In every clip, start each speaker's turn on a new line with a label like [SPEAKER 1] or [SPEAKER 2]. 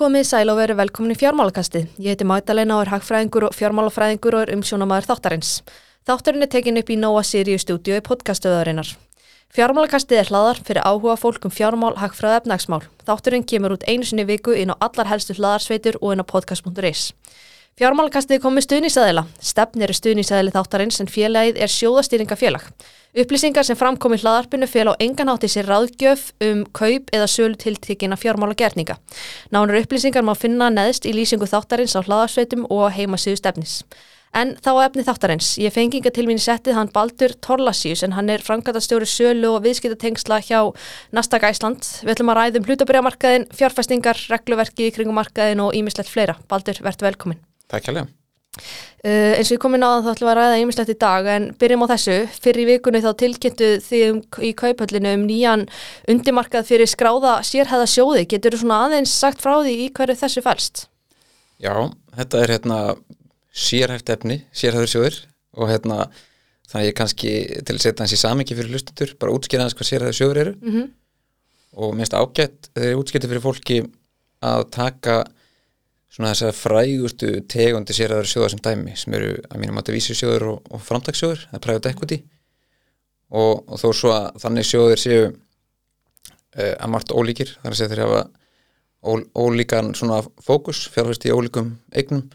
[SPEAKER 1] Komið sæl og veru velkomin í fjármálakasti. Ég heiti Magdalena og er hagfræðingur og fjármálafræðingur og er umsjónamaður þáttarins. Þáttarinn er tekin upp í Nóa Sirius stúdíu í podcastöðarinnar. Fjármálakastið er hlaðar fyrir áhuga fólkum fjármál, hagfræð og efnagsmál. Þátturinn kemur út einu sinni viku inn á allar helstu hlaðarsveitur og inn á podcast.is. Fjármálakastið kom með stuðnísæðila. Stefn eru stuðnísæðili þáttarins en félagið er sjóðastýringafélag. Upplýsingar sem framkom í hlaðarpinu fél á enganátti sér ráðgjöf um kaup eða sölu tiltekina fjármálagerninga. Nánur upplýsingar má finna neðst í lýsingu þáttarins á hlaðarsveitum og heimasíðu stefnis. En þá efni þáttarins. Ég fengi inga til mín settið hann Baldur Torlasíus en hann er frangatastjóri sölu og viðskiptatengsla hjá Nasdaq Æsland. Við ætlum að ræðum hlutabriðamarkaðin, fjárfæstingar, regluverki kringumarkaðin og ímislegt fleira. Baldur, verður velkomin.
[SPEAKER 2] Takk hjálpa.
[SPEAKER 1] Uh, eins og ég komin á það þá ætlum við að ræða ímislegt í dag en byrjum á þessu. Fyrir vikunni þá tilkynntu því um, í kaupöllinu um nýjan undimarkað fyrir skráða sérhæða sjóði. Getur þú svona aðeins sagt frá því í hverju þessu fælst?
[SPEAKER 2] Já, þetta er hérna sérhæft efni, sérhæður sjóður og hérna þannig ég kannski til að setja hans í samingi fyrir hlustundur bara útskýra hans hvað sérhæður sjóður eru
[SPEAKER 1] Mm -hmm.
[SPEAKER 2] og minnst ágætt þeir eru útskýrti fyrir fólki að taka svona þess að frægustu tegundi sérhæður sjóða sem dæmi sem eru að mínum að vísi sjóður og, og framtakssjóður, það er private equity. Og, og þó svo að þannig sjóður séu uh, að margt ólíkir, þar að segja þeir hafa ól, ólíkan svona fókus fjárfæst í ólíkum eignum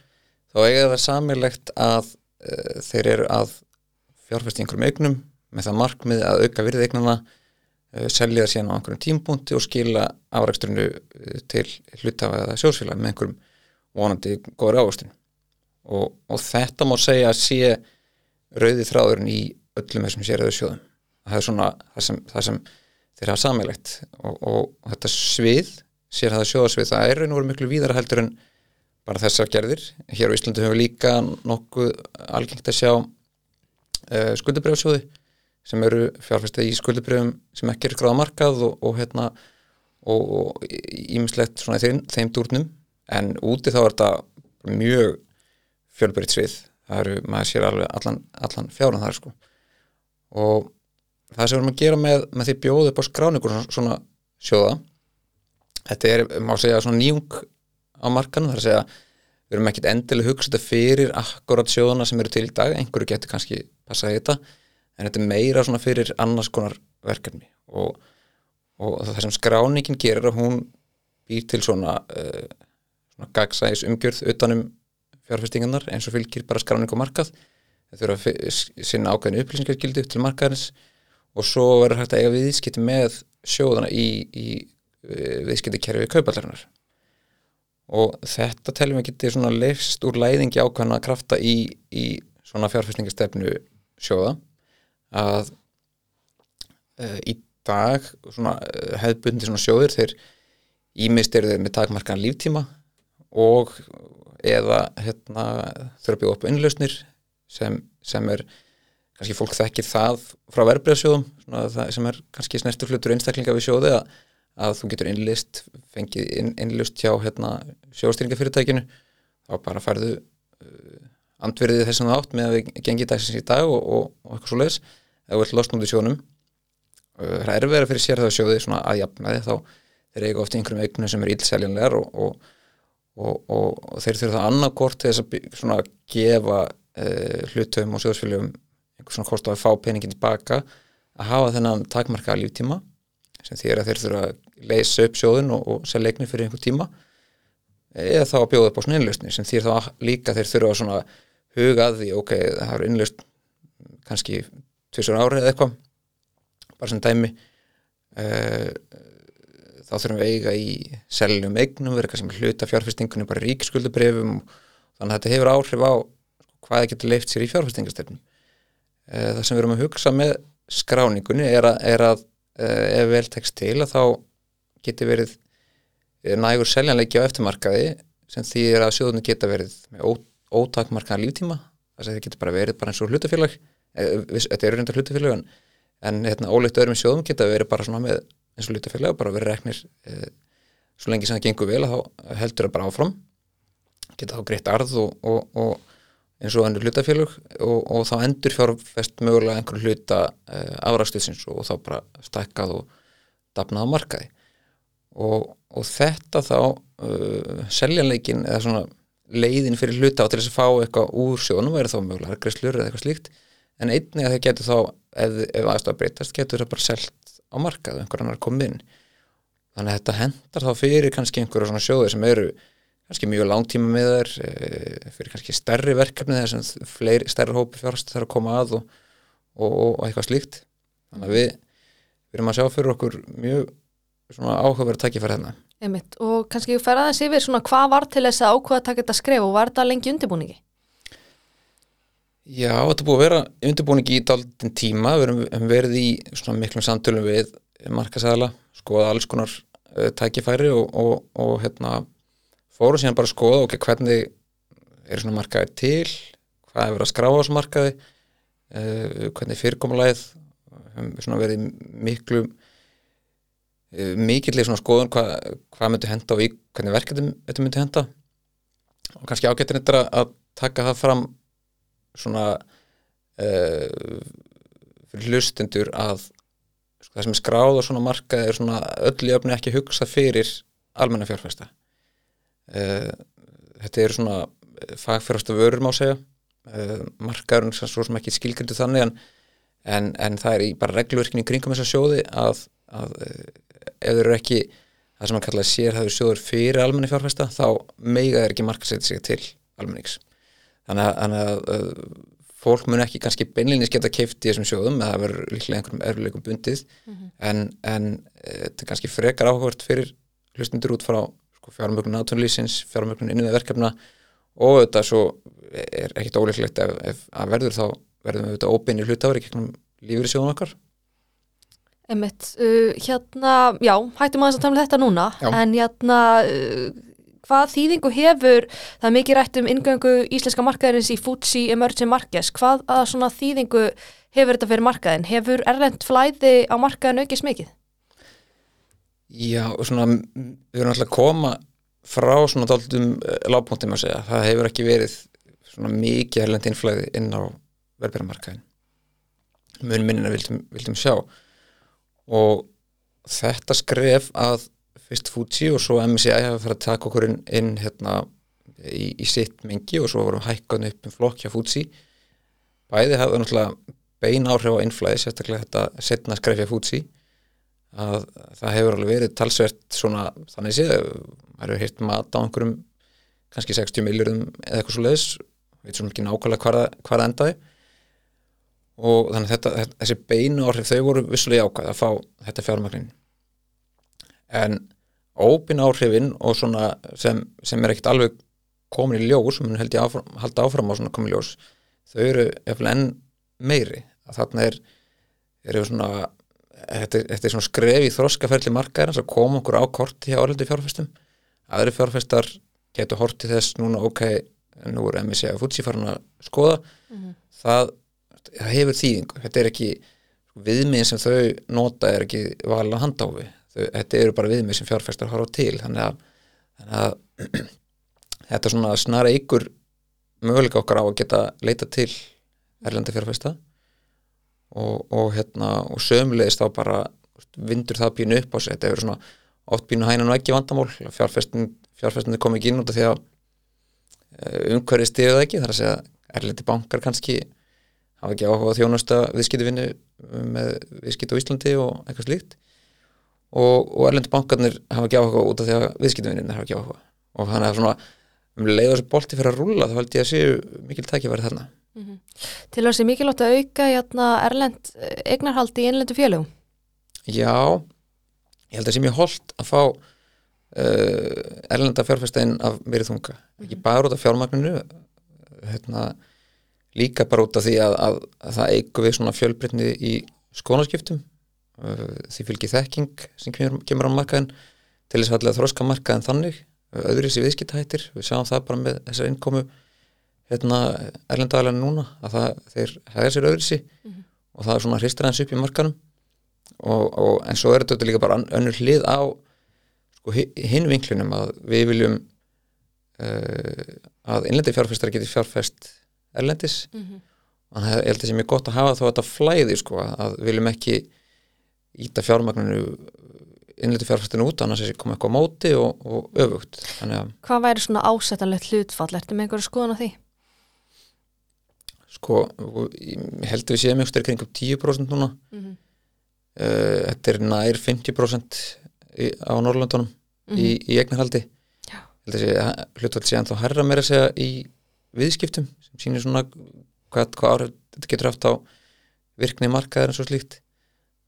[SPEAKER 2] þá eiga það samilegt að uh, þeir eru að fjárfæst í einhverjum eignum með það markmið að auka virði eignana uh, selja það síðan á einhverjum tímpúnti og skila afræksturinu til hlutafa eða sjósfélag með einhverjum vonandi góður ávöxtun og, og þetta má segja að sé rauði þráðurinn í öllum þessum séröðu sjóðum. Það er svona það sem, það sem þeir hafa samilegt og, og, þetta svið sér það sjóðasvið það er raun og veru miklu víðara heldur en bara þessar gerðir. Hér á Íslandu við líka nokkuð algengt að sjá uh, skuldabrjáfsjóði sem eru fjárfæstið í skuldabrjáfum sem ekki eru gráða markað og, og hérna og ímislegt svona þeim, þeim dúrnum en úti þá er þetta mjög fjölbyrjt svið. Það eru, maður sér alveg allan, allan fjáran þar sko. Og það sem við erum að gera með, með því bjóðu upp á skráningur svona, sjóða þetta er, má segja, svona nýjung á markanum, það er að segja við erum ekkit endilega hugsað þetta fyrir akkurat sjóðana sem eru til í dag, einhverju getur kannski passað í þetta, en þetta er meira svona fyrir annars konar verkefni. Og, og það sem skráningin gerir að hún býr til svona, uh, gagsæðis umgjörð utanum fjárfestingarnar eins og fylgir bara skráning og markað. Þau þurfa að sinna ákveðinu upplýsingargildi upp til markaðins og svo verður hægt að eiga viðskipti með sjóðana í, í viðskipti kerfi kaupallarinnar og þetta telum við getið svona leifst úr læðingi ákvæmna krafta í, í svona fjárfæstingastefnu sjóða. Að uh, í dag svona uh, hefðbundi svona sjóðir þeir ímist eru þeir með takmarkan líftíma og eða hérna þurfa að bjóða upp innlausnir sem, sem er kannski fólk þekkir það frá verbreyðsjóðum sem er kannski snertur flutur einstaklinga við sjóði að að þú getur innlist, fengið inn, innlust hjá hérna, sjóstýringafyrirtækinu þá bara færðu uh, andverðið þessum átt með að við gengið dagsins í dag og, og, og eitthvað svo leiðis ef við út í sjónum uh, það er verið fyrir sér það sjóði svona aðjafnaði þá þeir eiga oft einhverjum eignum sem er ílseljanlegar og, og þeir þurfa annarkort til þess að gefa uh, hlutöfum og sjóðsfélögum einhvers svona kost á að fá peningin tilbaka að hafa þennan takmarka líftíma sem þýr að þeir þurfa að leysa upp sjóðun og, og selja eignir fyrir einhver tíma eða þá að bjóða upp á svona innlustni sem þýr þá líka þeir þurfa að svona huga að því, ok, það er innlust kannski tvisur árið eða eitthvað bara sem dæmi uh, þá þurfum við eiga í seljum eignum, verður kannski með hluta fjárfestingunni bara ríkiskuldubrefum þannig að þetta hefur áhrif á hvað það getur leift sér í fjárfestingastöfnum uh, það sem við erum að hugsa með skráningunni er að, er að uh, ef vel tekst til að þá geti verið nægur seljanleiki á eftirmarkaði sem því er að sjóðunni geta verið með ó, ótakmarkaðan líftíma. Þess að það geta bara verið bara eins og hlutafélag þetta eru reyndar hlutafélag en, en hérna, ólegt öðrum sjóðum geta verið bara með eins og hlutafélag bara verið reknir eh, svo lengi sem það gengur vel þá heldur það bara áfram. Geta þá greitt arð og, og, og eins og ennur hlutafélag og, og þá endur fjárfest mögulega einhverju hluta eh, afræðsluðsins og þá bara stækkað og dapnað á markaði. Og, þetta þá uh, seljanleikin eða svona leiðin fyrir hluta á til þess að fá eitthvað úr sjónum væri þá mögulega greiðslur eða eitthvað slíkt. En einnig að það getur þá ef, ef aðstofa breytast getur það bara selt á markað einhver annar komið inn þannig að þetta hendar þá fyrir kannski einhverja svona sjóði sem eru kannski mjög langtíma með þær e, fyrir kannski stærri verkefni þar sem fleiri, stærri hópi fjárst þarf að koma að og, og, og eitthvað slíkt þannig að við, erum að sjá fyrir okkur mjög svona áhugaverð að takja fyrir hérna
[SPEAKER 1] Einmitt. Og kannski fer aðeins yfir svona hvað var til þess að ákveða að taka þetta skref og var þetta lengi undirbúningi?
[SPEAKER 2] Já, þetta er búið að vera undirbúningi í daldin tíma, við erum verið í svona miklum samtölum við markasæðala, skoða alls konar uh, tækifæri og, og, og hérna fórum síðan bara að skoða ok, hvernig er svona markaði til, hvað er verið að skrá á þessu markaði, uh, hvernig fyrirkomulegð, svona verið miklu uh, mikillig svona skoðun hvað, hvað myndi henda og í hvernig verkefni þetta myndi henda. Og kannski ágættin þetta að taka það fram svona uh, fyrir hlustendur að sko, það sem er skráð og svona markað er svona öll í öfni ekki hugsa fyrir almenna fjárfæsta uh, þetta eru svona fagfjárfæsta vörur má segja. Uh, markaðurinn svo sem ekki skilgrindu þannig en, en, en það er í bara reglverkni kringum þessa sjóði að, að ef þeir eru ekki það sem að kalla sérhæður sjóður fyrir almenni fjárfæsta þá meiga þeir ekki markasetja sig til almennings þannig að, að uh, fólk mun ekki kannski beinlinni skemmt að keifti þessum sjóðum eða það verður líklega einhverjum erfileikum bundið mm -hmm. en, en þetta er kannski frekar áhugavert fyrir hlustundur út frá sko, fjármögnun áttunlýsins, fjármögnun innið verkefna og þetta svo er ekkit óleiklegt ef, ef að verður þá verðum við óbeinni hlutafur í gegnum lífur í sjóðum okkar
[SPEAKER 1] Emmett, uh, hérna, já, hættum aðeins að tala um þetta núna,
[SPEAKER 2] Já.
[SPEAKER 1] en hérna, uh, hvað þýðingu hefur, það er mikið rætt um ingöngu íslenska markaðarins í Futsi Emerging Markets, hvað að svona þýðingu hefur þetta fyrir markaðin? Hefur erlend flæði á markaðin aukist mikið?
[SPEAKER 2] Já, svona við erum alltaf að koma frá svona dáltum lágpóntum að segja, það hefur ekki verið svona mikið erlend innflæði inn á verðbæramarkaðin mun minnina vildum, vildum sjá og þetta skref að fyrst Fuji og svo MSCI hafa fyrir að taka okkur inn, inn hérna í, í sitt mengi og svo vorum hækkan upp um flokk hjá Fuji. Bæði hafði náttúrulega bein áhrif á innflæði, sérstaklega þetta setna skref hjá Fuji að það hefur alveg verið talsvert svona þannig séð, það eru hirt mat á einhverjum kannski 60 miljórum eða eitthvað svo leiðis, veit svo mikið nákvæmlega hvað það- hvað það endaði. Og þannig að þetta, þessi beinu áhrif þau voru vissulega ákvæð að fá þetta fjármagnin en ópin áhrifin og svona sem, sem er ekkert alveg komin í ljós, mun held ég áfram, halda áfram á svona komin í ljós, þau eru eftir enn meiri, að þarna er eru svona þetta, er- svona skref í þroskaferli markaðir að koma okkur á korti hjá orðildi fjárfestum. Aðri fjárfestar getur hortið þess núna ok, nú er MSC að Fuji farin að skoða. Það, það hefur þýðingu. Þetta er ekki viðmið sem þau nota er ekki valin að handáfi þau, þetta eru bara viðmið sem fjárfestar horfa til þannig að, þannig að þetta svona snara ykkur möguleika okkar á að geta leita til erlenda fjárfesta. Og, og hérna og sömulegist þá bara vindur það pínu upp á sig. Þetta hefur svona oft pínu hænan og ekki vandamál. Fjárfestin, fjárfestin kom ekki inn út af því að umhverfið stiðið ekki. Þar að segja erlendi bankar kannski hafa ekki áhuga á þjónusta viðskiptavinnu með viðskipt á Íslandi og eitthvað slíkt og, og erlendi bankarnir hafa ekki áhuga út af því að viðskiptavinnir hafa ekki áhuga og þannig að svona um leið og þessi bolti fyrir að rúlla þá held ég að séu mikil tækifæri þarna.
[SPEAKER 1] Til þess að mikilvægt að auka hérna, erlend eh, eignarhald í einlendu félögum?
[SPEAKER 2] Já, ég held að sé mjög holdt að fá uh, erlenda fjárfæstein af meiri þunga, ekki bara út af fjármagninu hérna, líka bara út af því að, að, að það eigu við svona fjölbreytni í skonaskiptum uh, því fylgir þekking sem kemur, kemur á markaðin til þess að þróska markaðin þannig öðru sér viðskiptahættir, við sjáum það bara með þessar innkomu hérna, erlendagalega núna að það, þeir hefða sér öðru sér og það er svona hristir hans upp í markanum og, og, en svo er þetta líka bara önnur hlið á sko, hi- hinn vinklinum að við viljum uh, að innlendi fjárfestar geti fjárfest erlendis. Þannig að ég held að sé mjög gott að hafa þá þetta flæði sko, að viljum ekki íta fjármagninu innleitu fjárfæstinu út annars er þessi komið eitthvað á móti og, og öfugt
[SPEAKER 1] Hvað væri svona ásettanlegt hlutfall? Ertu með einhverju skoðan á því?
[SPEAKER 2] sko og ég held að við séum einhverjum kringum 10% núna
[SPEAKER 1] Mm -hmm.
[SPEAKER 2] uh, þetta er nær 50% í, á Norrlöndunum í, í eignarhaldi
[SPEAKER 1] Mhm.
[SPEAKER 2] Held að þessi hlutvall sé ennþá herra meira segja í viðskiptum sem sýnir svona hvað, hvað áhrif þetta getur haft á virkni markaðar en svo slíkt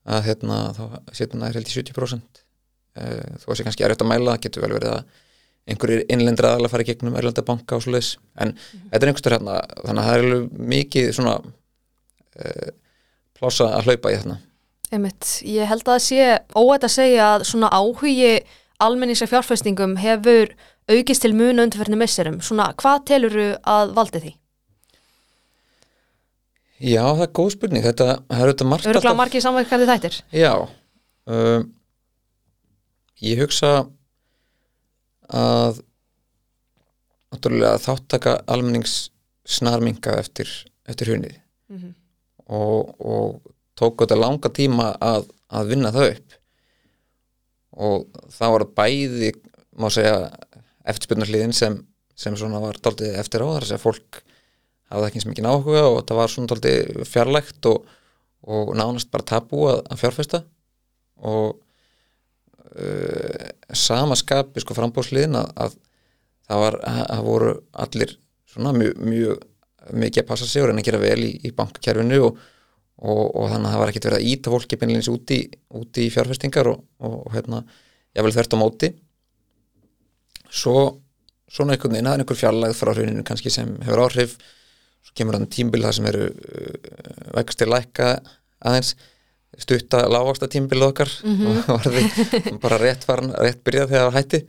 [SPEAKER 2] að hérna þá setur nær held í 70% uh, þó að sé kannski erfitt að mæla það getur vel verið að einhverjir innlendra aðalega fara í gegnum erlenda banka og svoleiðis. En þetta er einhverstur hérna þannig að það er mikið svona uh, plása að hlaupa í þarna.
[SPEAKER 1] Einmitt, ég held að það sé óætt að segja að svona áhugi almennings af fjárfæstingum hefur aukist til muna undirferðinu misserum. Svona, hvað teluru að valdi því?
[SPEAKER 2] Já, það er góð spurning þetta, er auðvitað margt
[SPEAKER 1] Öruglega margir samverkandi þættir.
[SPEAKER 2] Já um, Ég hugsa að náttúrulega þáttaka almennings snarminga eftir, eftir hunnið
[SPEAKER 1] Mm -hmm.
[SPEAKER 2] og, og tók þetta langa tíma að, að vinna það upp og það var bæði má segja eftirspyrnarliðin sem, sem svona var daldið eftir á þar að segja fólk hafði ekki eins mikið áhuga og það var svona daldið fjarlægt og, og nánast bara tabú að, að fjárfesta. Og uh, sama skapi sko frambóðsliðin að, að það var, það voru allir svona mjög, mjög mikið að passa sig og reyna að gera vel í, í bankkerfinu og, og, og þannig að það var ekkert verið að íta fólki beinleins úti, úti í fjárfestingar og, og hérna, ég vil þvert á móti. Svo svona einhvern veginn, það er einhver fjarlægð frá hruninu kannski sem hefur áhrif svo kemur hann tímbil það sem eru uh, vextir lækka aðeins. Stutta lágvasta tímbil okkar og var því bara rétt farin, rétt byrjað þegar það hætti.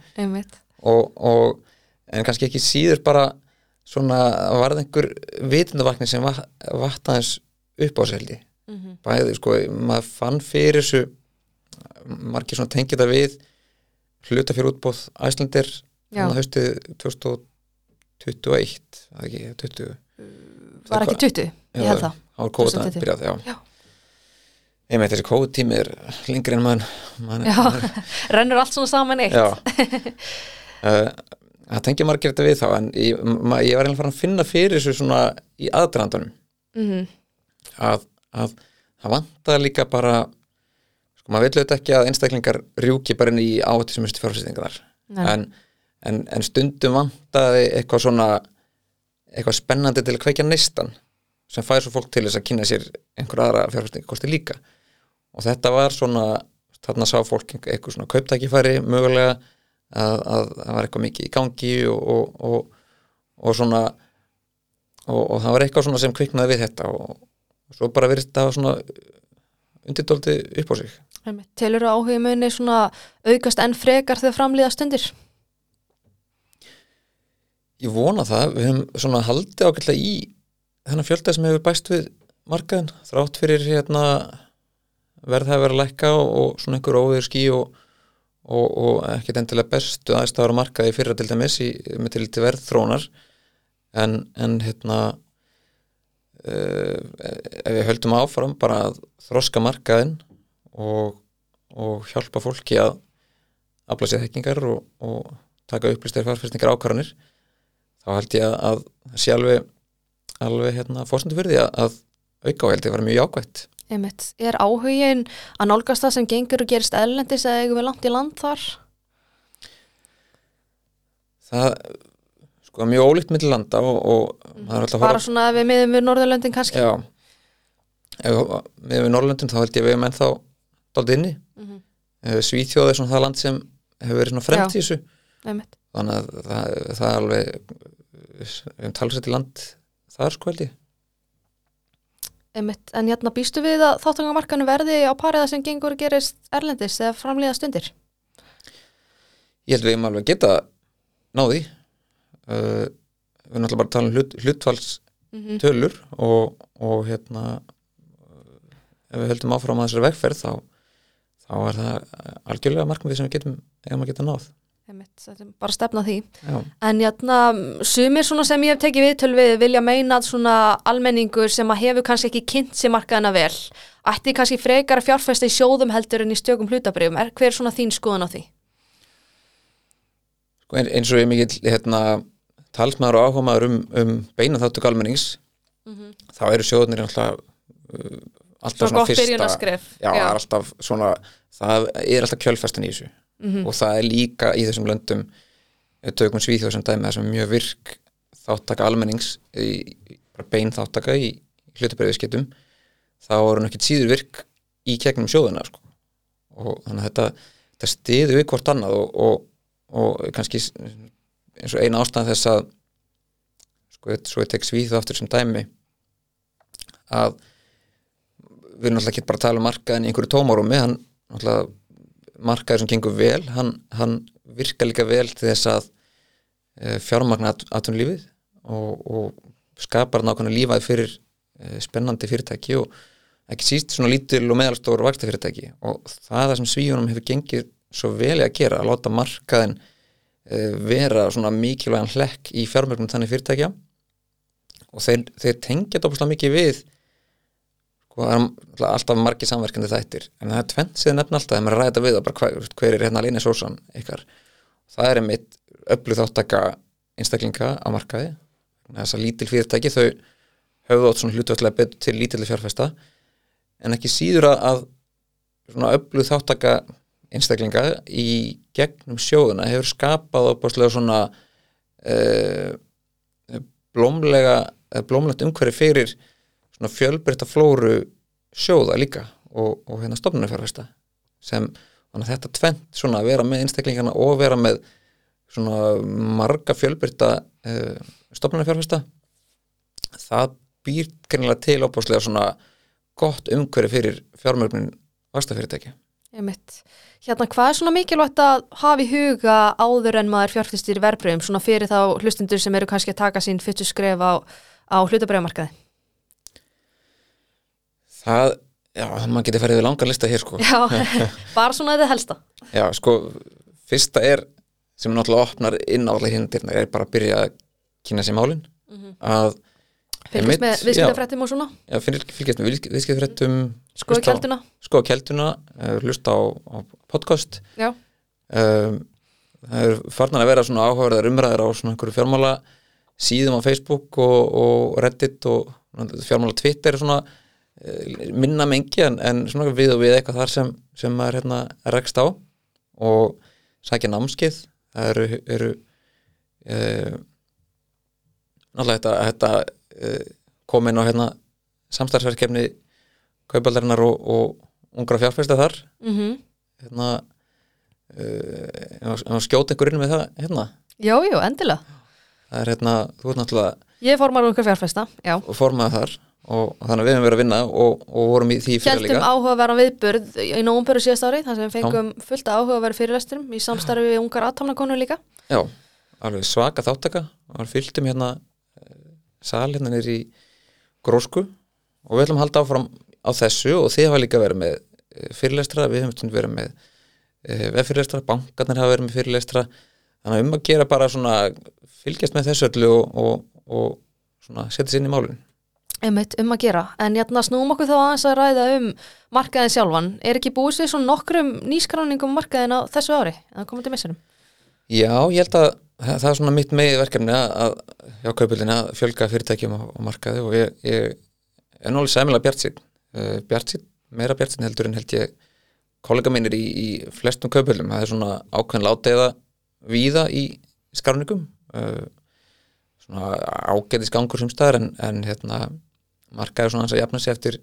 [SPEAKER 2] Og, og en kannski ekki síður bara svona varð einhver vitundavakni sem va- vatt aðeins upp á ég.
[SPEAKER 1] Mm
[SPEAKER 2] bæði sko, maður fann fyrir þessu margir svona tengið það við hluta fyrir útbóð Æslandir þannig að haustið 2021 það ekki, 20
[SPEAKER 1] Var ekki 20? Ég held það.
[SPEAKER 2] Að
[SPEAKER 1] 2020.
[SPEAKER 2] byrjað, já,
[SPEAKER 1] Já.
[SPEAKER 2] Ég með þessi COVID tími er lengri en maður
[SPEAKER 1] Já, rennur allt svona saman eitt.
[SPEAKER 2] Uh, Það tengja margir þetta við þá en ég, ég var einhvern farin að finna fyrir þessu svona í aðdraðandunum
[SPEAKER 1] Mm
[SPEAKER 2] að, að það vantaði líka bara sko maður vil auðvitað ekki að einstaklingar rjúki bara inn í áhættu sem mistu fjárfæstingar en, en, en stundum vantaði eitthvað svona eitthvað spennandi til að kveikja neistan sem fær svo fólk til þess að kynna sér einhver aðra fjárfæstingakosti líka og þetta var svona þarna sá fólk eitthvað svona kauptækifæri mögulega að, að það var eitthvað mikið í gangi og, og, og, svona og, það var eitthvað svona sem kviknaði við þetta og, svo bara virðist það svona undirdóldi upp á sig.
[SPEAKER 1] Telur að áhugi muni svona aukast enn frekar þegar framlýða stundir?
[SPEAKER 2] Ég vona það, við höfum svona haldið ágætlega í þennan fjölda sem hefur bæst við markaðin, þrátt fyrir hérna verð það verið að lækka og, og svona einhver óður skí og, og, og ekkert endilega bestu aðstæður á markaði fyrra til dæmis í, með til til verð þrónar en, en hérna uh, ef við höldum áfram bara að þroska markaðin og, hjálpa fólki að afla sér þekkingar og, taka upplýstir fjárfæstingar ákvarðanir þá held ég að, að það sé alveg alveg hérna fórsendu fyrir því að, auka og held ég að vera mjög jákvætt
[SPEAKER 1] Einmitt. Er áhugin að nálgast það sem gengur og gerist ellendis eða eigum við langt í land þar?
[SPEAKER 2] það sko er mjög ólíkt milli landa og, og maður er alltaf
[SPEAKER 1] Bara svona ef við miðum við Norðurlöndin kannski?
[SPEAKER 2] já, ef við við Norrlöndin þá held ég að við erum ennþá dálítið inni
[SPEAKER 1] Mhm.
[SPEAKER 2] Eh, Svíþjóð er svona það land sem hefur verið svona fremst í þessu
[SPEAKER 1] Einmitt.
[SPEAKER 2] þannig að það, það er alveg erum talsett í land þar sko held ég
[SPEAKER 1] Einmitt. En hérna býstu við að þáttangamarkanu verði á pariða sem gengur og gerist erlendis eða framlýða stundir?
[SPEAKER 2] ég held við erum alveg að geta náði uh, við náttúrulega bara tala um hlut, hlutfalls
[SPEAKER 1] Mm
[SPEAKER 2] tölur og, og hérna uh, ef við höldum áfram að þessari vegferð þá, þá er það algjörlega markmið sem við getum eigum að geta náð
[SPEAKER 1] bara stefna því
[SPEAKER 2] Já,
[SPEAKER 1] En jæna, sumir svona sem ég hef tekið viðtöl við vilja meina að svona almenningur sem að hefur kannski ekki kynnt sér markaðina vel ætti kannski frekar að fjárfesta í sjóðum heldur en í stökum hlutabrifum. Er hver er svona þín skoðun á því?
[SPEAKER 2] sko, ein- eins og ég mikill hérna, talsmaður og áhugaður um, um beina þáttu galmennings þá eru sjóðunir alltaf uh, alltaf
[SPEAKER 1] Svona gott byrjunarskref.
[SPEAKER 2] já,
[SPEAKER 1] Já.
[SPEAKER 2] er alltaf svona það er alltaf kjölfestin í þessu og það er líka í þessum löndum tökum Svíþjóð sem dæmi er mjög virk þáttaka almennings í, bara bein þáttaka í hlutabriðisketum þá er hún ekkit síður virk í gegnum sjóðuna sko. og þannig að þetta, þetta stiðu við hvort annað og, og, og kannski eins og eina ástæðan þess að sko, svo ég tek Svíþjóð aftur sem dæmi að við erum náttúrulega ekki bara að tala um markaðin í einhverju tómarúmi hann náttúrulega markaður sem gengur vel hann, hann virka líka vel til þess að e, fjármagna at, atvinnulífið og, og skapar nákvæmlega lífaði fyrir e, spennandi fyrirtæki og ekki síst svona lítil og meðalstóru vaksta fyrirtæki og það er það sem svíunum hefur gengið svo vel í að gera að láta markaðin e, vera svona mikilvægan hlekk í fjármögnum þannig fyrirtækja. Og þeir, þeir tengja dópslega mikið við sko, það er alltaf margir samverkandi þættir. En það er tvent síðan nefn alltaf þegar maður að ræða við bara hver, hver er hérna alíni sósan ykkar? Það er einmitt öllu þáttaka einstaklinga á markaði. Þess að lítil fyrirtæki þau höfðu átt svona hlutvætlega betur til lítilli fjárfesta. En ekki síður að, svona öllu þáttaka einstaklinga í gegnum sjóðuna hefur skapað opaslega svona uh, blómlega eh, blómlegt umhverfi fyrir svona fjölbreytta flóru sjóða líka og, og hérna stofnunarfjárfesta sem þetta tvent svona að vera með einstaklingana og vera með svona marga fjölbreytta uh, stofnunarfjárfesta það býr greinilega til opáslega svona gott umhverfi fyrir fjármörgnin vastafyrirtæki.
[SPEAKER 1] Hérna, hvað er svona mikilvægt að hafa í huga áður en maður fjárfæstir í verbreyfum, svona fyrir þá hlustundur sem eru kannski að taka sín fyrstu skref á, á hlutabreyfamarkaði?
[SPEAKER 2] Það, já, maður getur farið við langar lista hér sko.
[SPEAKER 1] Já, bara svona þetta helsta.
[SPEAKER 2] Já, sko, fyrsta er sem náttúrulega opnar inn á allar hindirna er bara að byrja að kynna sér málin. Að
[SPEAKER 1] Fylgist með viðskiptafrættum og svona,
[SPEAKER 2] já, fylg- fylgjast með viðskiptfréttum
[SPEAKER 1] skoða kjalduna.
[SPEAKER 2] skoða kelduna, uh, hlusta á, á podcast.
[SPEAKER 1] Já,
[SPEAKER 2] um, það er farnar að vera svona áhugaverðar umræður á svona einhverju fjármála síðum á Facebook og, og Reddit og fjármála Twitter er svona minna mengi en, en svona við og við eitthvað þar sem, sem maður hérna rekst á og sækja námskeið. Það eru, eru uh, náttúrulega þetta, þetta uh, kom inn á hérna samstarfsverkefni kaubaldarinnar og, og ungra fjárfæsta þar.
[SPEAKER 1] Mm
[SPEAKER 2] hérna uh, skjóta einhver inn með það hérna?
[SPEAKER 1] Já, já, endilega.
[SPEAKER 2] það er hérna, þú ert náttúrulega
[SPEAKER 1] Ég formar einhver fjárfæsta, já.
[SPEAKER 2] formaði þar og þannig að við hefum verið að vinna og, og vorum í því fyrir
[SPEAKER 1] Hjæltum
[SPEAKER 2] líka.
[SPEAKER 1] áhugaverðan viðburð í nógumböru síðast ári, þar sem við fengum fullt af áhugaverð fyrirlesturum í samstarfi við ungar aðtámnakonur líka.
[SPEAKER 2] já, alveg svaka þáttaka og fylgtum hérna eh, sal hérna nýr í grósku. Og við ætlum að halda áfram á þessu og þið hafa líka verið með eh, fyrirlestra, við hefum verið með veffyrirlestra, bankarnir hafa verið með fyrirlestra. Þannig að um að gera bara svona fylgjast með þessu öllu og, og, og svona setja sér inn í málun
[SPEAKER 1] Einmitt, um að gera, en jæna snúum okkur þá aðeins að ræða um markaðin sjálfan. Er ekki búist við svona nokkrum nýskráningum um markaðin á þessu ári, eða komum til missunum
[SPEAKER 2] Já, ég held að það er svona mitt megið verkefni að, að hjá kaupöldinni að fjölga fyrirtækjum á, á markaði og ég, ég er nálega sæmilega bjartsýn uh, bjartsýn, meira bjartsýn heldur en held ég kollega mínir í, í flestum kaupöldum, það er svona ákveðin láteiða víða í skráningum. Uh, svona ágætis gangur sem staðar en, en hérna markaði svona hans að jafna sig eftir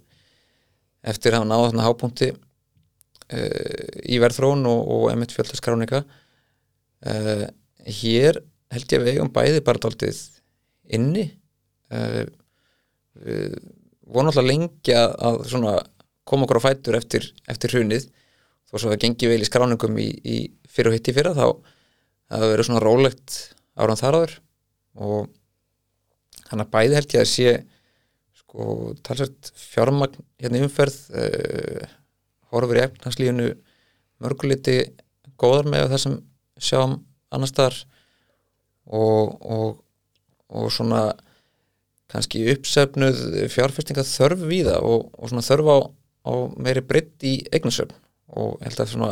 [SPEAKER 2] eftir að hafa náða þarna hápunkti uh, í verðþróun og, og emitt fjölda skráninga uh, hér held ég að við eigum bæði bara dálítið inni. Uh, við vorum alltaf lengi að, svona koma okkur á fætur eftir, eftir hrunið. Þó svo að það gengi vel í skráningum í, í fyrir og hitt í fyrra þá það verið svona rólegt áran þar áður. Og þannig að bæði held ég að sé sko talsvægt fjármagn hérna umferð uh, horfur í efnarslífinu mörguliti góðar með það sem sjáum annar staðar og, og, og svona kannski uppsefnuð fjárfestinga þörf við það og, og svona þörf á, á meiri breytt í eignasöfn. Og held að svona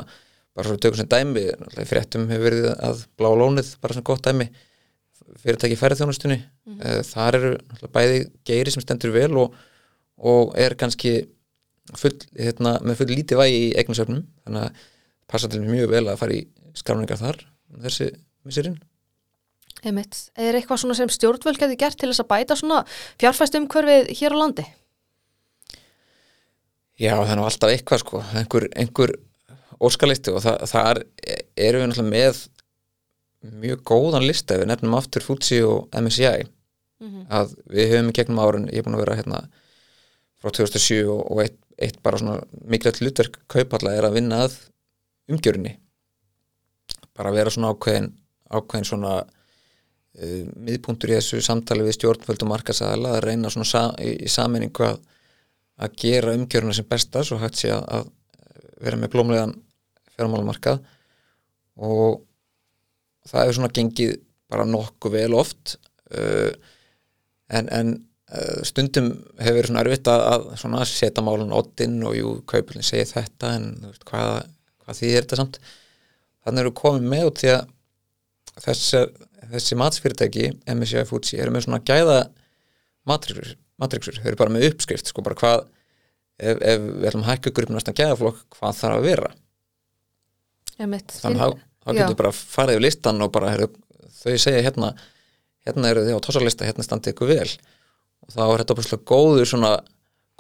[SPEAKER 2] bara svo við tökum sem dæmi fréttum hefur verið að blá lónið bara svona gott dæmi fyrirtæki færðþjónustunni mm -hmm. þar eru bæði geiri sem stendur vel og, og er kannski full, hérna, með full lítið vægi í eignasöfnum þannig að passa til mjög vel að fara í skráningar þar þessi misirinn
[SPEAKER 1] Einmitt. Er eitthvað svona sem stjórnvöld getur gert til þess að bæta svona fjárfæstum hverfið hér á landi?
[SPEAKER 2] Já, það er nú alltaf eitthvað sko, einhver, einhver óskalisti og það, það er, erum við náttúrulega með mjög góðan lista við nefnum aftur Futsi og MSCI mm -hmm. að við höfum í gegnum árun ég er búin að vera hérna frá 2007 og, og eitt, eitt bara svona mikilvægt hlutverk kaupalla er að vinna að umgjörunni bara að vera svona ákveðin ákveðin svona uh, miðpuntur í þessu samtali við stjórnvöld og markasæðala að reyna svona sa, í, í saminningu að, að gera umgjöruna sem besta svo hægt sé að, að vera með blómlegan fjármálumarkað og það hefur svona gengið bara nokkuð vel oft uh, en, en uh, stundum hefur verið svona erfitt að, að setja málun oddinn og jú, kaupilin segir þetta en veist, hvað, hvað því er þetta samt? Þannig eru komið með út því að þessi, þessi matsfyrirtæki MSCI Foodsi eru með svona gæða matriksur, matriksur eru bara með uppskrift sko bara hvað ef, ef við ætlum að hækka upp næstan gæðaflokk hvað þarf að vera? Þannig að þá getur bara farið yfir listan og bara heru, þau segja hérna hérna eru þið á tossarlista, hérna standið ykkur vel og þá er þetta bara góður svona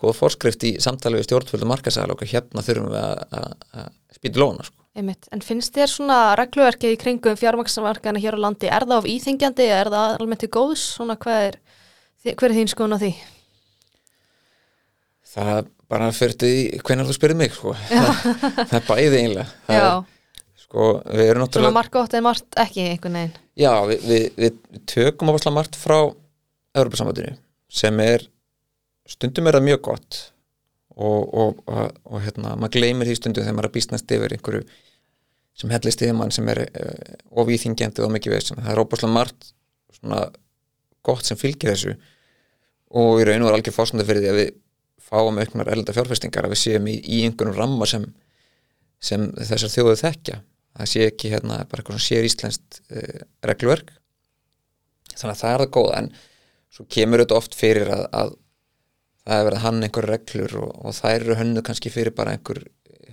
[SPEAKER 2] góð fórskrift í samtali við stjórnfjöldu markasæl og hérna þurfum við að spýta lóna sko.
[SPEAKER 1] En finnst þér svona regluverkið í kringum fjármaksmarkaðina hér á landi, er það of íþingjandi eða er það almennt til góðs? Svona hvað er, hver er þín skoðun á því?
[SPEAKER 2] Það bara fyrir því hvernig þú spyrir mig sko. það er bæðið einlega það Sko, við erum náttúrulega...
[SPEAKER 1] Svona margt gott eða margt ekki einhvern veginn?
[SPEAKER 2] Já, við, við, við tökum áherslu margt frá Európa-samvættinu sem er, stundum er það mjög gott og, og, og, og hérna, maður gleymir því stundum þegar maður er að býstnast yfir einhverju sem hellist yfir mann sem er uh, ofíþingjandi og mikið veist það er óbúslega margt svona gott sem fylgir þessu og í raun og er algjör fórsönda fyrir því að við fáum auknar elda fjárfestingar að við séum í, í einhvern ramma sem, sem þessar þjóðu þekkja það sé ekki hérna bara eitthvað sér íslenskt uh, reglverk þannig að það er það góða en svo kemur þetta oft fyrir að, að það er verið hann einhver reglur og, og það eru hönnu kannski fyrir bara einhver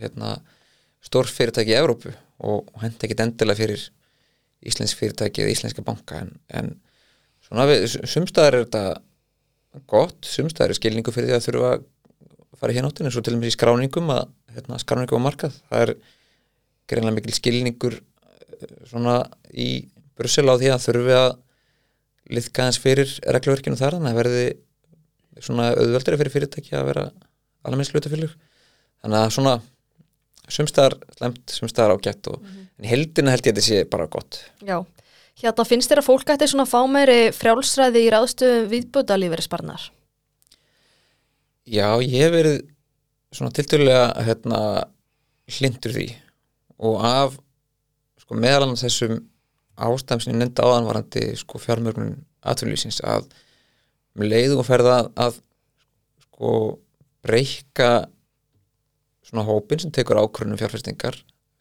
[SPEAKER 2] hérna, stór fyrirtæki í Evrópu og, og hend ekki endilega fyrir íslensk fyrirtæki eða íslenska banka en, en svona við, sumstaðar er þetta gott, sumstaðar er skilningu fyrir því að þurfa að fara hér náttúrulega eins og til og með í skráningum að hérna, skráningum á markað. Það er greinlega mikil skilningur eh, svona í Brussel á því að þurfi að liðka eins fyrir reglverkinu þar þannig að verði svona auðveldri fyrir fyrirtæki að vera alveg minnst hlutafylgur þannig að svona sumstæðar slemt, sumstæðar ágætt og mm -hmm. heldina held ég að þetta sé bara gott
[SPEAKER 1] Já, hérna finnst þér að fólk ætti svona fá meiri frjálsræði í ráðstöðum viðbúta lífeyrisbarnar?
[SPEAKER 2] Já, ég hef verið svona tilturlega hérna hlindur því og af sko, meðal annars þessum ástæðum sem ég nefndi áðanvarandi sko, fjármörgnum aðfylgjuðsins að með leiðum og ferða að, að sko breyka svona hópin sem tekur ákvörðunum fjárfestingar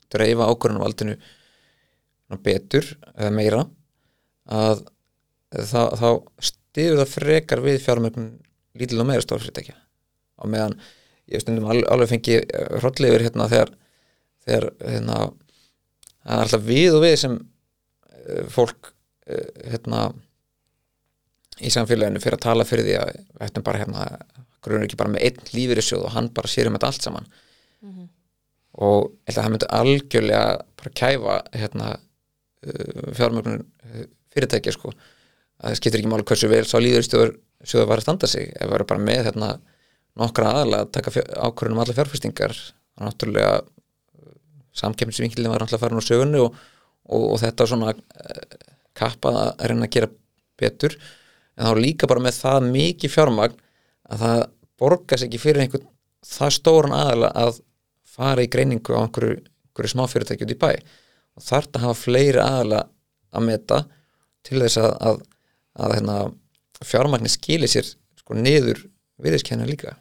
[SPEAKER 2] dreifa ákvörðunum aldinu betur eða meira að þá, þá stiður það frekar við fjármörgnum lítil og meira stórfyrirtækja. Og meðan ég stundum alveg fengi hrollið yfir hérna þegar þegar hérna, það er alltaf við og við sem uh, fólk uh, hérna í samfélaginu fyrir að tala fyrir því að við ættum bara hérna grunur ekki bara með einn lífyrirsjóð og hann bara sér um þetta allt saman. Mm -hmm. og það myndi algjörlega bara kæfa hérna uh, fjármögnun fyrirtækja sko. Að það skiptir ekki máli hversu vel sá lífyrirsjóður sjóður var að standa sig. Ef við erum bara með hérna nokkra aðalega að taka ákvörðunum um alla fjárfestingar og náttúrulega samkemminsvinkilin var alltaf farin á sögunni og, og, og þetta svona uh, kappað að reyna að gera betur. En þá líka bara með það mikið fjármagn að það borgast ekki fyrir einhvern það stóran aðala að fara í greiningu á einhverju, einhverju smáfyrirtæki út í bæ. Og þarf þetta að hafa fleiri aðala að meta til þess að, að, að hérna, fjármagnir skilir sér sko niður viðiskenna líka.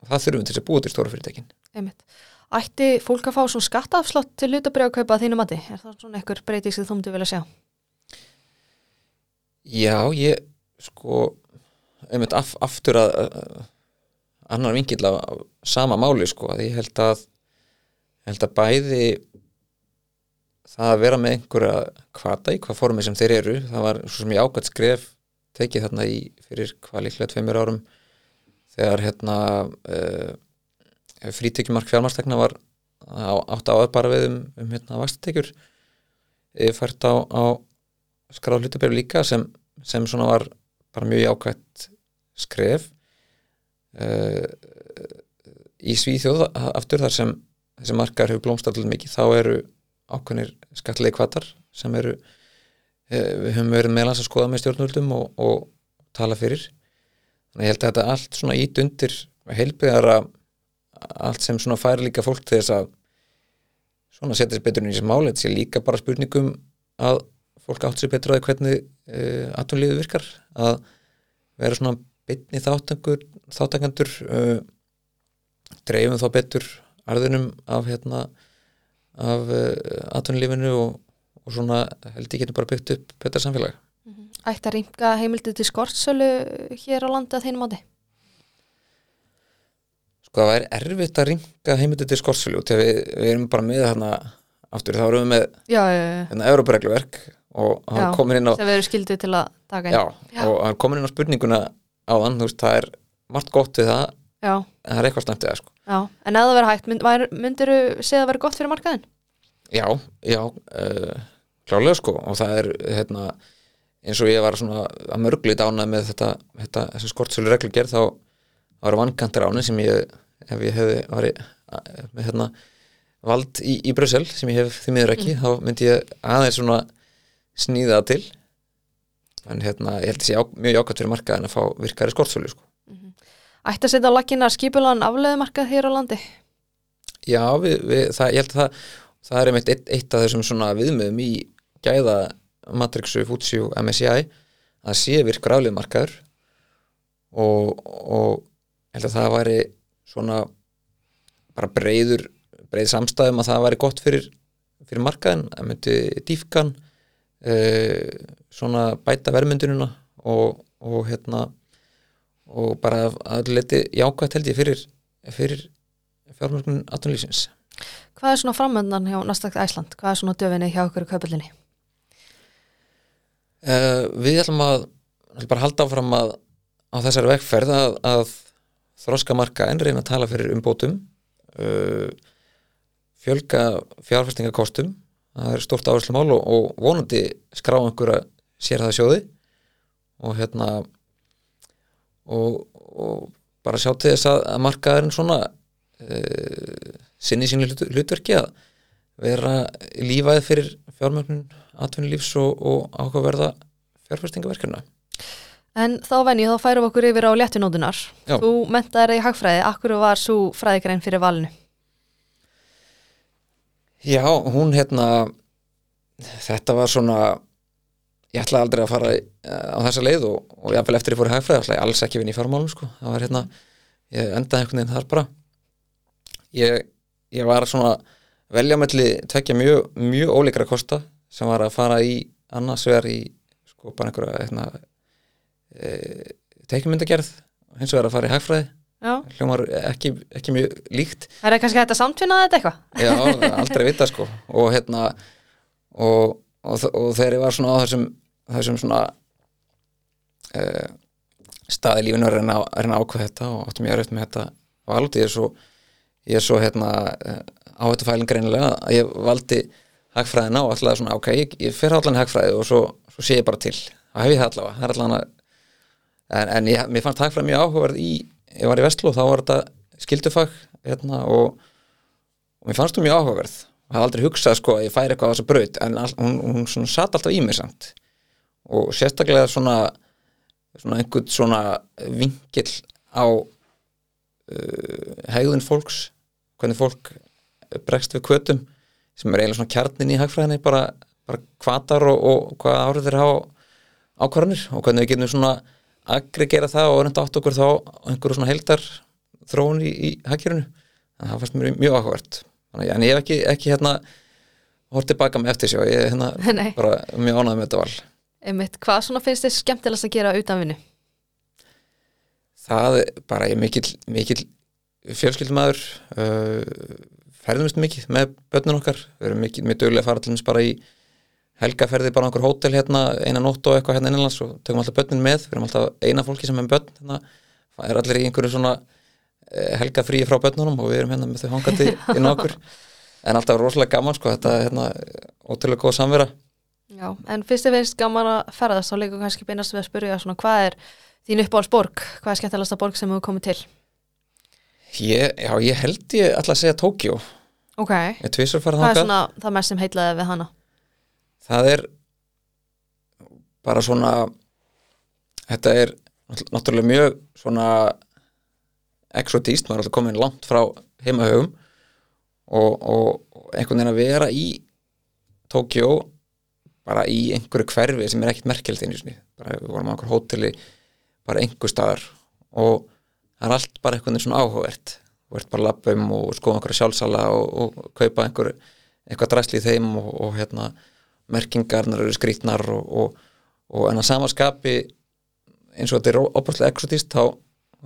[SPEAKER 2] Og það þurfum við til að búa til stóra fyrirtækin.
[SPEAKER 1] Einmitt. Ætti fólk að fá svona skattaafslott til hlutabrjákaupa að þínu mati? Er það svona einhver breyting sem þú myndi vilja sjá?
[SPEAKER 2] Já, ég sko einmitt af, aftur að, að annar vingill af af sama máli sko, að ég held að held að bæði það að vera með einhverja kvata í hvað formi sem þeir eru það var svo sem ég ákvæmt skref tekið þarna í fyrir hvað líklega tveimur árum þegar hérna uh, frítekjumark fjármarstekna var átt á bara við um, um hérna vastatekjur fært á, á skráð hlutabér líka sem, sem svona var bara mjög ákvæmt skref uh, í Svíþjóð aftur þar sem þessi markar hefur blómstallið mikið þá eru ákveðnir skattlegi kvatar sem eru uh, við höfum verið meðlans að skoða með stjórnvöldum og, og tala fyrir. Þannig að ég held að þetta allt svona ít undir heilbyggara allt sem svona fær líka fólk til þess að svona setja sér betur inn í þessi máli þetta sé líka bara spurningum að fólk átt sér betur því hvernig uh, atvinnlífið virkar. Að vera svona þáttangur þáttangandur uh, dreifum þá betur arðunum af hérna af uh, atvinnlífinu og, og svona held ég getum bara byggt upp betra samfélag.
[SPEAKER 1] Ætti að rýmka heimildið til skortsölu hér á landi að þínu
[SPEAKER 2] það væri erfitt að ringa heimildi til skortsölu þegar við, við erum bara með hérna aftur þá erum við með
[SPEAKER 1] Já, já, já.
[SPEAKER 2] hérna Európa-regluverk og hann
[SPEAKER 1] Já,
[SPEAKER 2] komin inn á
[SPEAKER 1] sem við erum skildið til að taka inn.
[SPEAKER 2] og hann komin inn á spurninguna á þann, þú veist, það er margt gott við það, en það er eitthvað slæmt við það sko.
[SPEAKER 1] En það verður hægt, mynd, væri- myndirðu segja að verður gott fyrir markaðin?
[SPEAKER 2] já, já uh, klálega sko og það er hérna, eins og ég var svona að mörgli dánað með þetta, þetta þessi skortsölu reglugerð þá þá eru vankantir áni sem ég ef ég hefði var með hérna vald í, í Brussel sem ég hef því miður ekki, þá myndi ég aðeins svona sníða það til en hérna, ég held að sé á, mjög jákvæmt fyrir markaðin að fá virkari skortsölu sko.
[SPEAKER 1] Ætti að setja á laggina skipulan afleiðumarkað hér á landi?
[SPEAKER 2] Já, við, við, það, ég held að það, það er einmitt eitt, eitt af þessum svona viðmiðum í gæða Matrixu, Futsju, MSCI að sé virkur afleiðumarkaður og, og held að það væri svona bara breyður breið samstæðum að það væri gott fyrir, fyrir markaðin, að myndi dýfkan uh, svona bæta verðmyndununa og, og hérna og bara að leti jákvætt held ég fyrir, fyrir fjármörkun atvinnlýsins.
[SPEAKER 1] Hvað er svona framöndan hjá Nasdaq Æsland? Hvað er svona döfinni hjá okkur í kaupallinni?
[SPEAKER 2] Uh, við ætlum að ætlum bara að halda áfram að á þessari vegferð að, að þroska marka en reyna að tala fyrir umbótum. Uh, fjölga fjárfestingakostum það er stort áherslu mál og, og vonandi skrá einhverja sér það sjóði og hérna og, og bara sjá til þess að, að markaðurinn svona uh, sinni sínu hlut, hlutverki að vera lífaðið fyrir fjármögnun atvinnulífs og, og áhugaverða fjárfestingaverkjörna
[SPEAKER 1] En þá venni, þá færum við okkur yfir á léttunótunar. Þú mentaði í hagfræði, akkur var svo fræðigrein fyrir valinu?
[SPEAKER 2] Já, hún hérna þetta var svona ég ætlaði aldrei að fara eh, á þessa leið og, og jáfnvel eftir ég fór í hagfræði ætlaði ég alls ekki vinna í fjármálum sko. það var hérna, ég endaði einhvern veginn þar bara ég, ég var svona velja melli tvekja mjög, mjög ólíkra kosta sem var að fara í annars vegar í sko bara einhverja hérna, e, teikmyndagerð hins vegar að fara í hagfræði. Hljómar ekki, ekki mjög líkt.
[SPEAKER 1] Það er kannski hægt að samtvinna þetta eitthvað?
[SPEAKER 2] Já, aldrei vita sko. Og hérna og, og, og þegar ég var svona á þessum þessum svona uh, staði lífinu að reyna, reyna að ákveða þetta og áttum ég að rautt með þetta valdi ég er svo, ég er svo hérna uh, á þetta fælinn greinilega að ég valdi hagfræðina og alltaf svona ok, ég, ég fer allan hagfræði og svo, svo sé ég bara til. Og hef ég það allavega, það er allavega en, en ég, mér fannst hagfræði mjög áhugaverð í ég var í Vestló, þá var þetta skildufag hérna og og mér fannst hún mjög áhugaverð og hafði aldrei hugsað sko að ég færi eitthvað á þessa braut en hún, hún svona satt alltaf í mig samt. Og sérstaklega svona svona einhvern svona vingill á uh, hegðun fólks hvernig fólk bregst við kvötum sem er eiginlega svona kjarnin í hagfræðinni bara, bara kvatar og, og hvað árið þeir hafa ákvarðanir og hvernig við getum svona aggregera það og reynda átt okkur þá á einhverju svona heldar þróun í, í hagkerfinu. En það fannst mér mjög áhugavert. Þannig, en ég hef ekki, ekki hérna hort tilbaka með eftir sjá, ég er hérna
[SPEAKER 1] Nei,
[SPEAKER 2] bara mjög ánægð með þetta val.
[SPEAKER 1] Einmitt, hvað svona finnst þið skemmtilegast að gera utan vinnu?
[SPEAKER 2] það er bara ég er mikill, mikill fjölskyldumæður uh, ferðumist mikið með börnun okkar. Við erum mikið, mjög duglega að fara til þess bara í helgaferði bara á einhver hótel hérna eina nótt og eitthvað hérna innanlands og tökum alltaf börnin með, við erum alltaf eina fólki sem er með börn hérna, það er allir í einhverju svona eh, helgafríi frá börnunum og við erum hérna með þau hangandi inn á okkur. En alltaf rosalega gaman sko, þetta er hérna ótrúlega góð samvera.
[SPEAKER 1] Já, en fyrst þið finnst gaman að ferðast þá leikur kannski beinast við að spyrja svona hvað er þín uppáhaldsborg, hvað er skemmtilegasta borg sem hefur komið til?
[SPEAKER 2] ég, Já, ég held ég alltaf að segja Tókjó
[SPEAKER 1] Ok, hvað er svona það mest sem heitlaði við hana?
[SPEAKER 2] Það er bara svona þetta er náttúrulega mjög svona exotíst, maður er alltaf komin langt frá heimahögum og, og, og einhvern veginn að vera í Tókjó bara í einhverju hverfi sem er ekkert merkjöld einu sinni, bara við vorum á einhver hóteli bara einhver staðar og það er allt bara einhvern veginn svona áhugavert. Og ert bara að labba um og skoða einhverja sjálfsala og, og kaupa einhver eitthvað dræsli í þeim og hérna merkingarnar eru skrítnar og, og, og en að samaskapi eins og þetta er óbúrslega exotist þá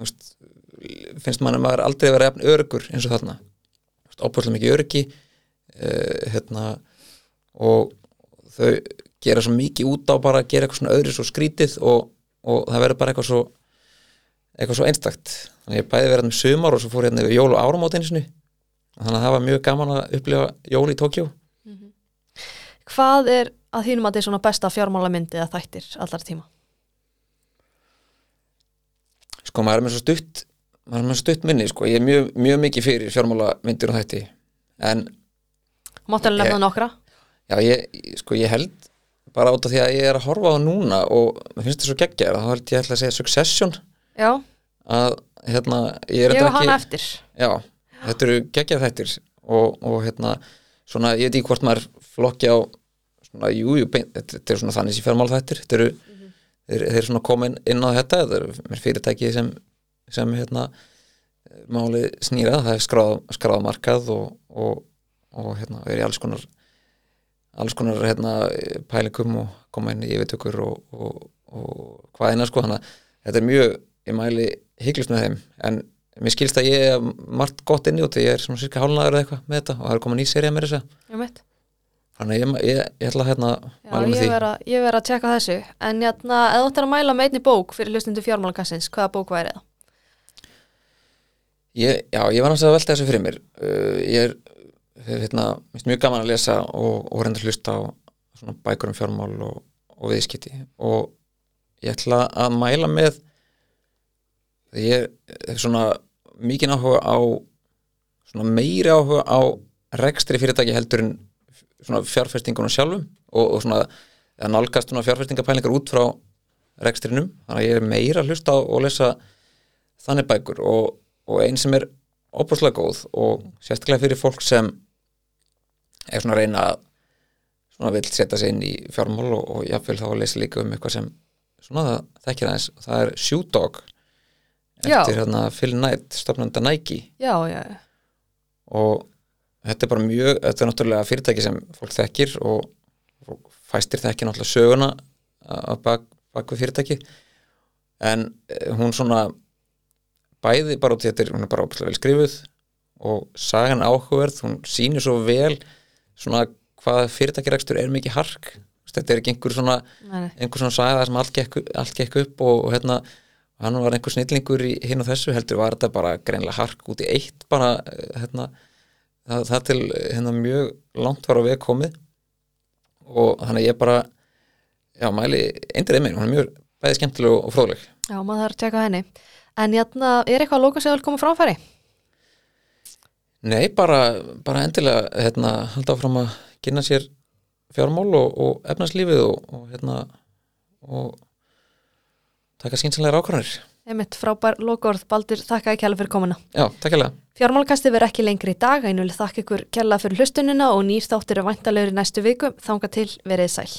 [SPEAKER 2] veist, finnst mann að maður aldrei vera jafn örugur eins og þarna. Óbúrslega mikið öryggi uh, hérna og þau gera svo mikið út á bara að gera eitthvað svona öðru svo skrítið og, og það verður bara eitthvað svo eitthvað svo einstakt. Þannig að ég bæði verið með sumar og svo fór ég hérna yfir jól og áramót einu sinni. Þannig að það var mjög gaman að upplifa jól í Tókjó
[SPEAKER 1] Hvað er að þínum að þetta er svona besta fjármálamyndi eða þættir allar tíma?
[SPEAKER 2] sko maður er með svo stutt maður er með svo stutt minni sko. Ég er mjög, mjög mikið fyrir fjármála myndir og þætti. En
[SPEAKER 1] Máttu nefna
[SPEAKER 2] Ég-
[SPEAKER 1] nokkra?
[SPEAKER 2] já ég sko ég held bara af því að ég er að horfa á núna og mér finnst þetta svo geggjar þá held ég að segja Succession.
[SPEAKER 1] Já,
[SPEAKER 2] að hérna ég er þetta
[SPEAKER 1] hana eftir.
[SPEAKER 2] Já, þetta eru geggjar þættir og, og hérna svona ég veit ekki hvort maður flokki á svona jú, jú, þetta, þetta er svona þannig sem fjármál þættir. Þetta eru, þeir, þeir eru svona komin inn á þetta, þetta mér fyrirtæki sem, sem hérna máli snýra, það er skráð, skráð markað og, og, og hérna er í alls konar alls konar hérna pælingum og koma inn í yfirtökur og, og, og hvað eina sko þannig að þetta er mjög, ég mæli hygglust með þeim. En mér skilst að ég er margt gott inn í út, ég er svona cirka hálnaður eða eitthvað með þetta og það er komin ný serið með þess að þannig að ég, ég, ég ætla að hérna
[SPEAKER 1] Já,
[SPEAKER 2] mæla með því.
[SPEAKER 1] verð að, ég verð að tjekka þessu. En ef þú ættir að mæla með einni bók fyrir hlustundu fjármálakassins, hvaða bók væri það?
[SPEAKER 2] ég, Já, ég var náttúrulega að velta þessu fyrir mér. Uh, ég er hérna, minnst mjög gaman að lesa og, og reynda að hlusta á svona bækur um fjármál og, og viðskipti. Og ég ætla að mæla með ég er svona mikið áhuga á svona meiri áhuga á rekstri fyrirtæki heldur en fjárfestingunum sjálfum og, og svona nálgast svona fjárfestingapælingar út frá rekstrinum, þannig að ég er meira að hlusta og lesa þannig bækur og, og einn sem er óbúslega góð og sérstaklega fyrir fólk sem er svona að reyna að svona vill setja sig inn í fjármál og, og jáfnvel þá að lesa líka um eitthvað sem svona það þekkir aðeins. Og það er Shoe Dog
[SPEAKER 1] Já.
[SPEAKER 2] eftir hérna Phil Knight, stofnanda Nike.
[SPEAKER 1] Já, já,
[SPEAKER 2] og þetta er bara mjög, þetta er náttúrulega fyrirtæki sem fólk þekkir og, og fæstir þekkir náttúrulega söguna að bak, bak við fyrirtæki en eh, hún svona bæði bara út í þetta hún er bara óbúslega vel skrifuð og sagan áhugaverð, hún sýnir svo vel svona hvað fyrirtækirekstur er mikið hark. Þetta er ekki einhver svona, einhver svona saga sem allt gekk, allt gekk upp og, og hérna hann var einhver snillingur í hinn og þessu heldur var þetta bara greinlega hark út í eitt bara eh, hérna það, það til hérna mjög langt var á veg komið. Og þannig ég bara já, mæli eindir einminn, hún er mjög bæði skemmtileg og fróðleg.
[SPEAKER 1] Já, maður þarf að tjekka henni. En jæna, er eitthvað að lóka sig að koma fráfæri?
[SPEAKER 2] Nei, bara, bara endilega hérna, halda áfram að kynna sér fjármál og, og efnarslífið og, og hérna og taka skynsanlegar ákvarðanir
[SPEAKER 1] Einmitt frábær lokaorð, Baldur, þakka ekki alveg fyrir komuna.
[SPEAKER 2] Já, takk hérlega.
[SPEAKER 1] Fjármálkasti verður ekki lengri í dag, einuleg þakka ykkur kella fyrir hlustunina og nýr þáttur er væntalögur í næstu viku, þanga til verið sæl.